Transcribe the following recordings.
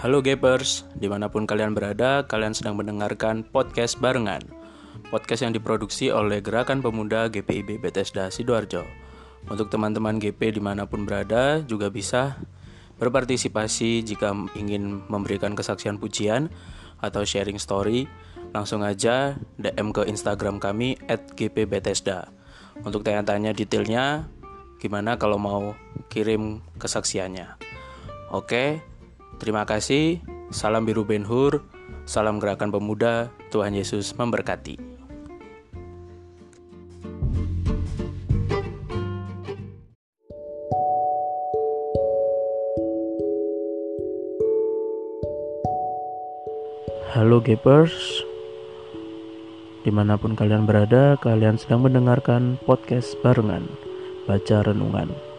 Halo Gapers, di mana pun kalian berada, kalian sedang mendengarkan podcast barengan. Podcast yang diproduksi oleh Gerakan Pemuda GPIB Bethesda Sidoarjo. Untuk teman-teman GP di mana pun berada, juga bisa berpartisipasi jika ingin memberikan kesaksian pujian atau sharing story, langsung aja DM ke Instagram kami at gpbethesda. Untuk tanya-tanya detailnya, gimana kalau mau kirim kesaksiannya. Oke, Terima kasih. Salam biru Ben Hur. Salam gerakan pemuda. Tuhan Yesus memberkati. Halo Gapers, di mana pun kalian berada, kalian sedang mendengarkan podcast barengan, baca renungan.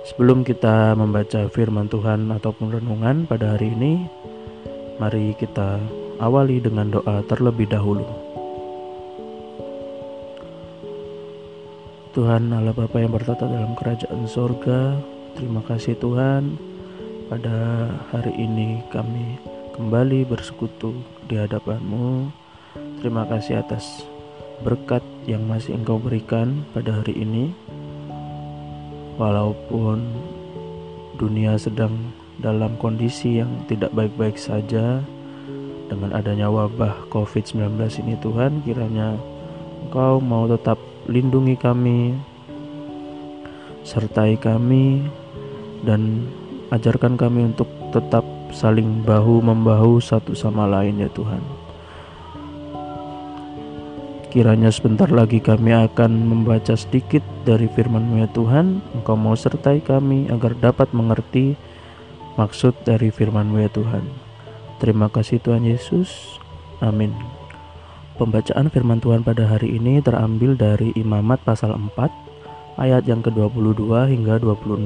Sebelum kita membaca firman Tuhan ataupun renungan pada hari ini, mari kita awali dengan doa terlebih dahulu. Tuhan Allah Bapa yang bertata dalam kerajaan sorga, terima kasih Tuhan pada hari ini kami kembali bersekutu di hadapanmu. Terima kasih atas berkat yang masih Engkau berikan pada hari ini walaupun dunia sedang dalam kondisi yang tidak baik-baik saja dengan adanya wabah COVID-19 ini Tuhan kiranya Engkau mau tetap lindungi kami sertai kami dan ajarkan kami untuk tetap saling bahu membahu satu sama lain ya Tuhan Kiranya sebentar lagi kami akan membaca sedikit dari firman-Mu ya Tuhan. Engkau mau sertai kami agar dapat mengerti maksud dari firman-Mu ya Tuhan. Terima kasih Tuhan Yesus. Amin. Pembacaan firman Tuhan pada hari ini terambil dari Imamat pasal 4 ayat yang ke-22 hingga 26.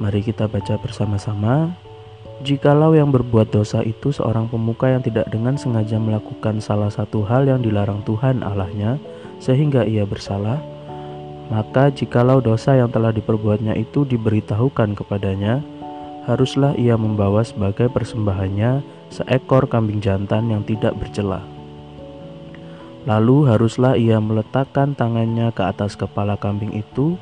Mari kita baca bersama-sama. Jikalau yang berbuat dosa itu seorang pemuka yang tidak dengan sengaja melakukan salah satu hal yang dilarang Tuhan Allahnya, sehingga ia bersalah, maka jikalau dosa yang telah diperbuatnya itu diberitahukan kepadanya, haruslah ia membawa sebagai persembahannya seekor kambing jantan yang tidak bercela. Lalu haruslah ia meletakkan tangannya ke atas kepala kambing itu,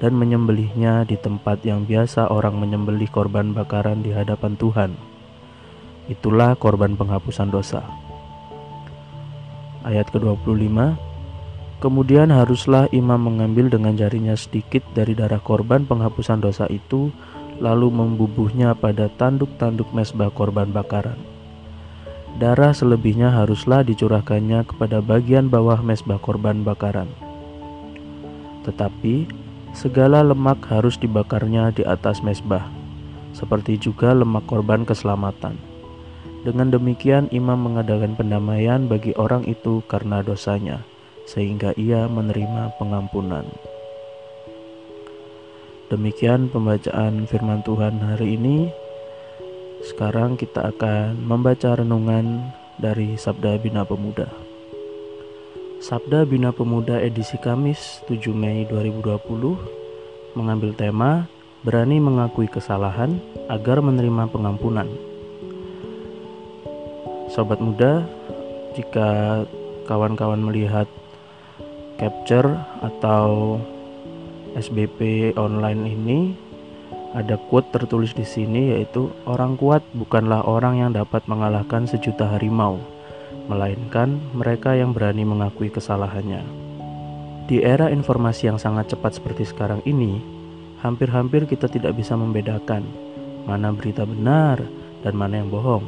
dan menyembelihnya di tempat yang biasa orang menyembelih korban bakaran di hadapan Tuhan. Itulah korban penghapusan dosa. Ayat ke-25 Kemudian haruslah imam mengambil dengan jarinya sedikit dari darah korban penghapusan dosa itu lalu membubuhnya pada tanduk-tanduk mesbah korban bakaran. Darah selebihnya haruslah dicurahkannya kepada bagian bawah mesbah korban bakaran. Tetapi Segala lemak harus dibakarnya di atas mesbah, seperti juga lemak korban keselamatan. Dengan demikian, imam mengadakan pendamaian bagi orang itu karena dosanya, sehingga ia menerima pengampunan. Demikian pembacaan firman Tuhan hari ini. Sekarang kita akan membaca renungan dari Sabda Bina Pemuda. Sabda Bina Pemuda edisi Kamis 7 Mei 2020 mengambil tema Berani mengakui kesalahan agar menerima pengampunan. Sobat muda, jika kawan-kawan melihat capture atau SBP online ini ada quote tertulis di sini yaitu orang kuat bukanlah orang yang dapat mengalahkan sejuta harimau melainkan mereka yang berani mengakui kesalahannya. Di era informasi yang sangat cepat seperti sekarang ini, hampir-hampir kita tidak bisa membedakan mana berita benar dan mana yang bohong.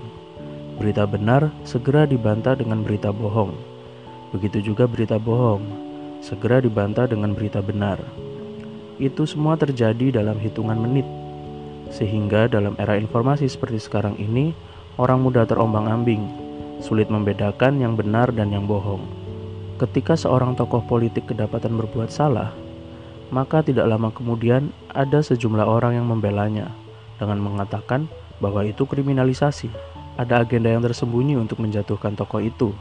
Berita benar segera dibantah dengan berita bohong. Begitu juga berita bohong segera dibantah dengan berita benar. Itu semua terjadi dalam hitungan menit. Sehingga dalam era informasi seperti sekarang ini, orang mudah terombang-ambing sulit membedakan yang benar dan yang bohong. Ketika seorang tokoh politik kedapatan berbuat salah, maka tidak lama kemudian ada sejumlah orang yang membelanya dengan mengatakan bahwa itu kriminalisasi. Ada agenda yang tersembunyi untuk menjatuhkan tokoh itu.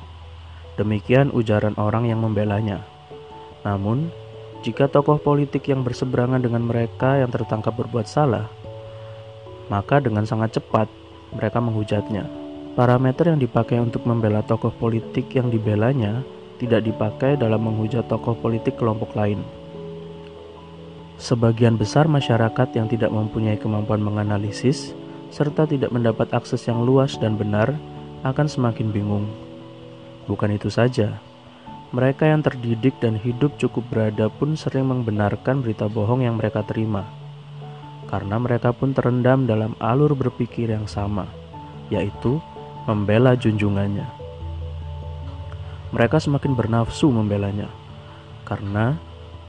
Demikian ujaran orang yang membelanya. Namun, jika tokoh politik yang berseberangan dengan mereka yang tertangkap berbuat salah, maka dengan sangat cepat mereka menghujatnya. Parameter yang dipakai untuk membela tokoh politik yang dibelanya tidak dipakai dalam menghujat tokoh politik kelompok lain. Sebagian besar masyarakat yang tidak mempunyai kemampuan menganalisis serta tidak mendapat akses yang luas dan benar akan semakin bingung. Bukan itu saja, mereka yang terdidik dan hidup cukup berada pun sering membenarkan berita bohong yang mereka terima, karena mereka pun terendam dalam alur berpikir yang sama, yaitu membela junjungannya. Mereka semakin bernafsu membelanya, karena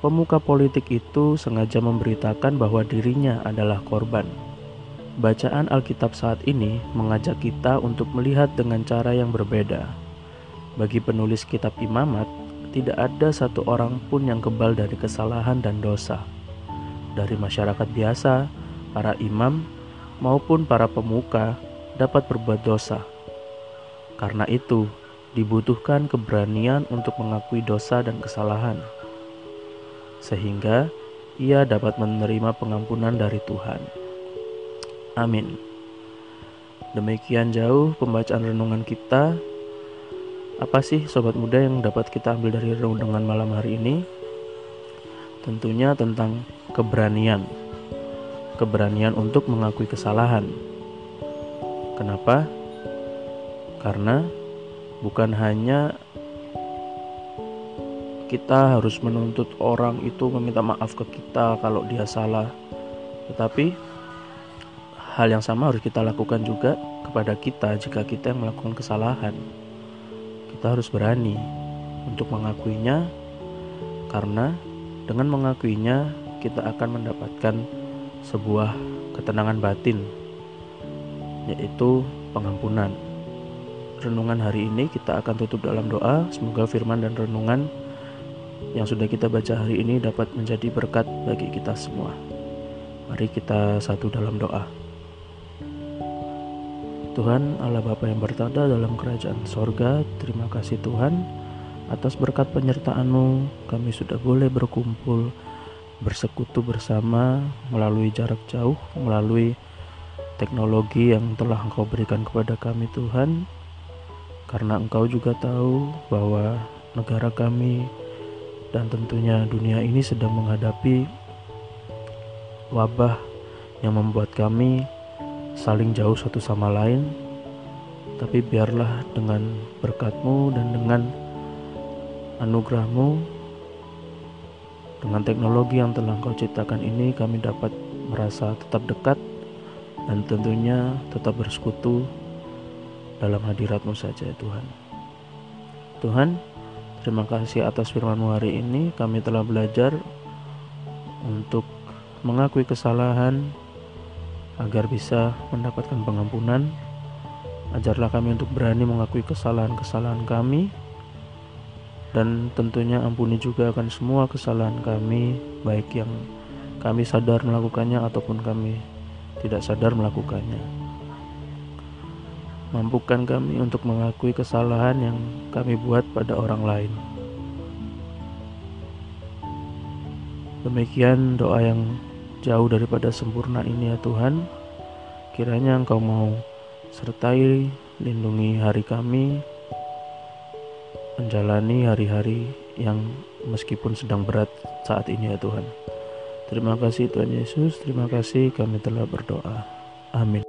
pemuka politik itu sengaja memberitakan bahwa dirinya adalah korban. Bacaan Alkitab saat ini mengajak kita untuk melihat dengan cara yang berbeda. Bagi penulis kitab imamat, tidak ada satu orang pun yang kebal dari kesalahan dan dosa. Dari masyarakat biasa, para imam maupun para pemuka dapat berbuat dosa. Karena itu, dibutuhkan keberanian untuk mengakui dosa dan kesalahan sehingga ia dapat menerima pengampunan dari Tuhan. Amin. Demikian jauh pembacaan renungan kita. Apa sih sobat muda yang dapat kita ambil dari renungan malam hari ini? Tentunya tentang keberanian. Keberanian untuk mengakui kesalahan. Kenapa? Karena bukan hanya kita harus menuntut orang itu meminta maaf ke kita kalau dia salah. Tetapi hal yang sama harus kita lakukan juga kepada kita jika kita yang melakukan kesalahan. Kita harus berani untuk mengakuinya karena dengan mengakuinya kita akan mendapatkan sebuah ketenangan batin yaitu pengampunan. Renungan hari ini kita akan tutup dalam doa. Semoga firman dan renungan yang sudah kita baca hari ini dapat menjadi berkat bagi kita semua. Mari kita satu dalam doa. Tuhan Allah Bapa yang bertanda dalam kerajaan sorga, terima kasih Tuhan atas berkat penyertaan-Mu kami sudah boleh berkumpul bersekutu bersama melalui jarak jauh, melalui teknologi yang telah Engkau berikan kepada kami Tuhan. Karena Engkau juga tahu bahwa negara kami dan tentunya dunia ini sedang menghadapi wabah yang membuat kami saling jauh satu sama lain. Tapi biarlah dengan berkatmu dan dengan anugerahmu dengan teknologi yang telah kau ciptakan ini kami dapat merasa tetap dekat dan tentunya tetap bersekutu dalam hadiratmu saja Tuhan Tuhan Terima kasih atas firmanmu hari ini. Kami telah belajar untuk mengakui kesalahan agar bisa mendapatkan pengampunan. Ajarlah kami untuk berani mengakui kesalahan-kesalahan kami dan tentunya ampuni juga akan semua kesalahan kami baik yang kami sadar melakukannya ataupun kami tidak sadar melakukannya. Mampukan kami untuk mengakui kesalahan yang kami buat pada orang lain. Demikian doa yang jauh daripada sempurna ini ya Tuhan. Kiranya Engkau mau sertai lindungi hari kami menjalani hari-hari yang meskipun sedang berat saat ini ya Tuhan. Terima kasih Tuhan Yesus, terima kasih kami telah berdoa. Amin.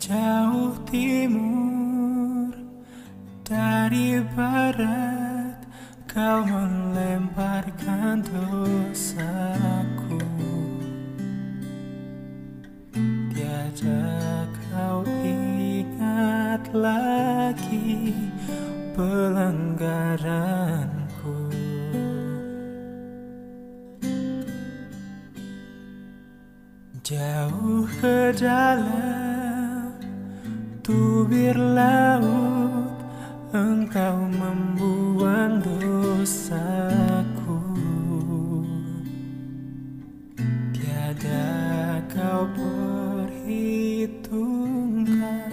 Sejauh timur dari barat Kau melemparkan dosaku. Tiada kau ingat lagi pelanggaran Jauh ke dalam tubir laut Engkau membuang dosaku. Tiada kau perhitungkan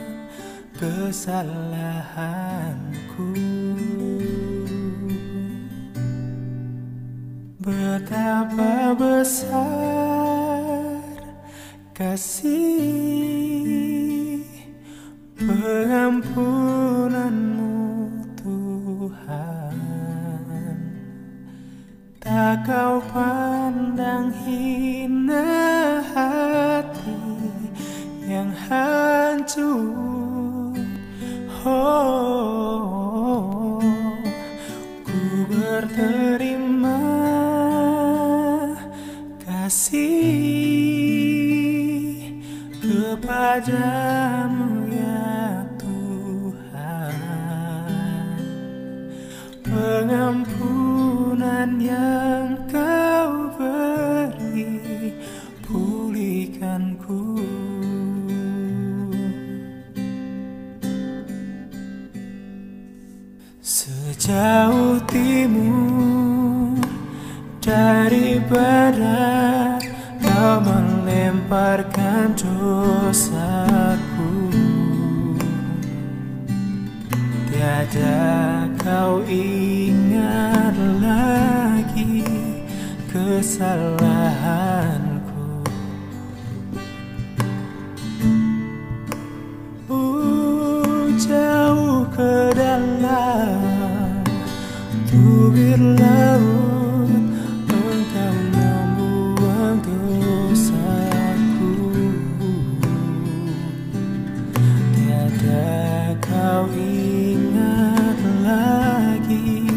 kesalahanku. Betapa besar kasih pengampunanmu Tuhan. Tak kau pandang hina hati yang hancur. Oh, ku berterima kasih kepadamu pulihkanku Sejauh timur dari barat Kau melemparkan dosaku. Tiada kau ingat lagi kesalahanku tubir laut Engkau membuang dosaku. Tiada kau ingat lagi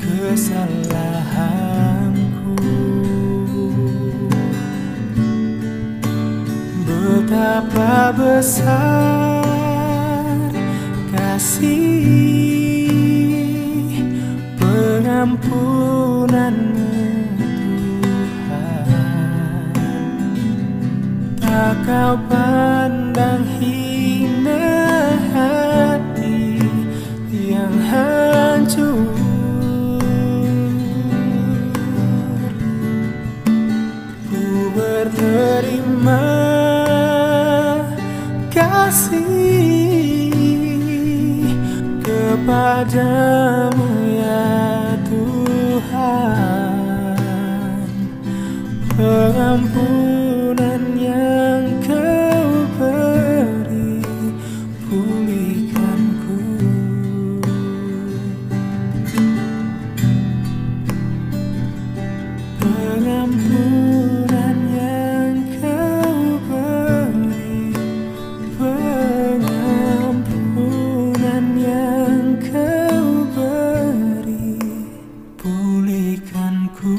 kesalahanku. Betapa besar kasih pengampunanmu Tuhan. Tak kau pandang hina hati yang hancur. Ku berterima kasih kepadamu berikan ku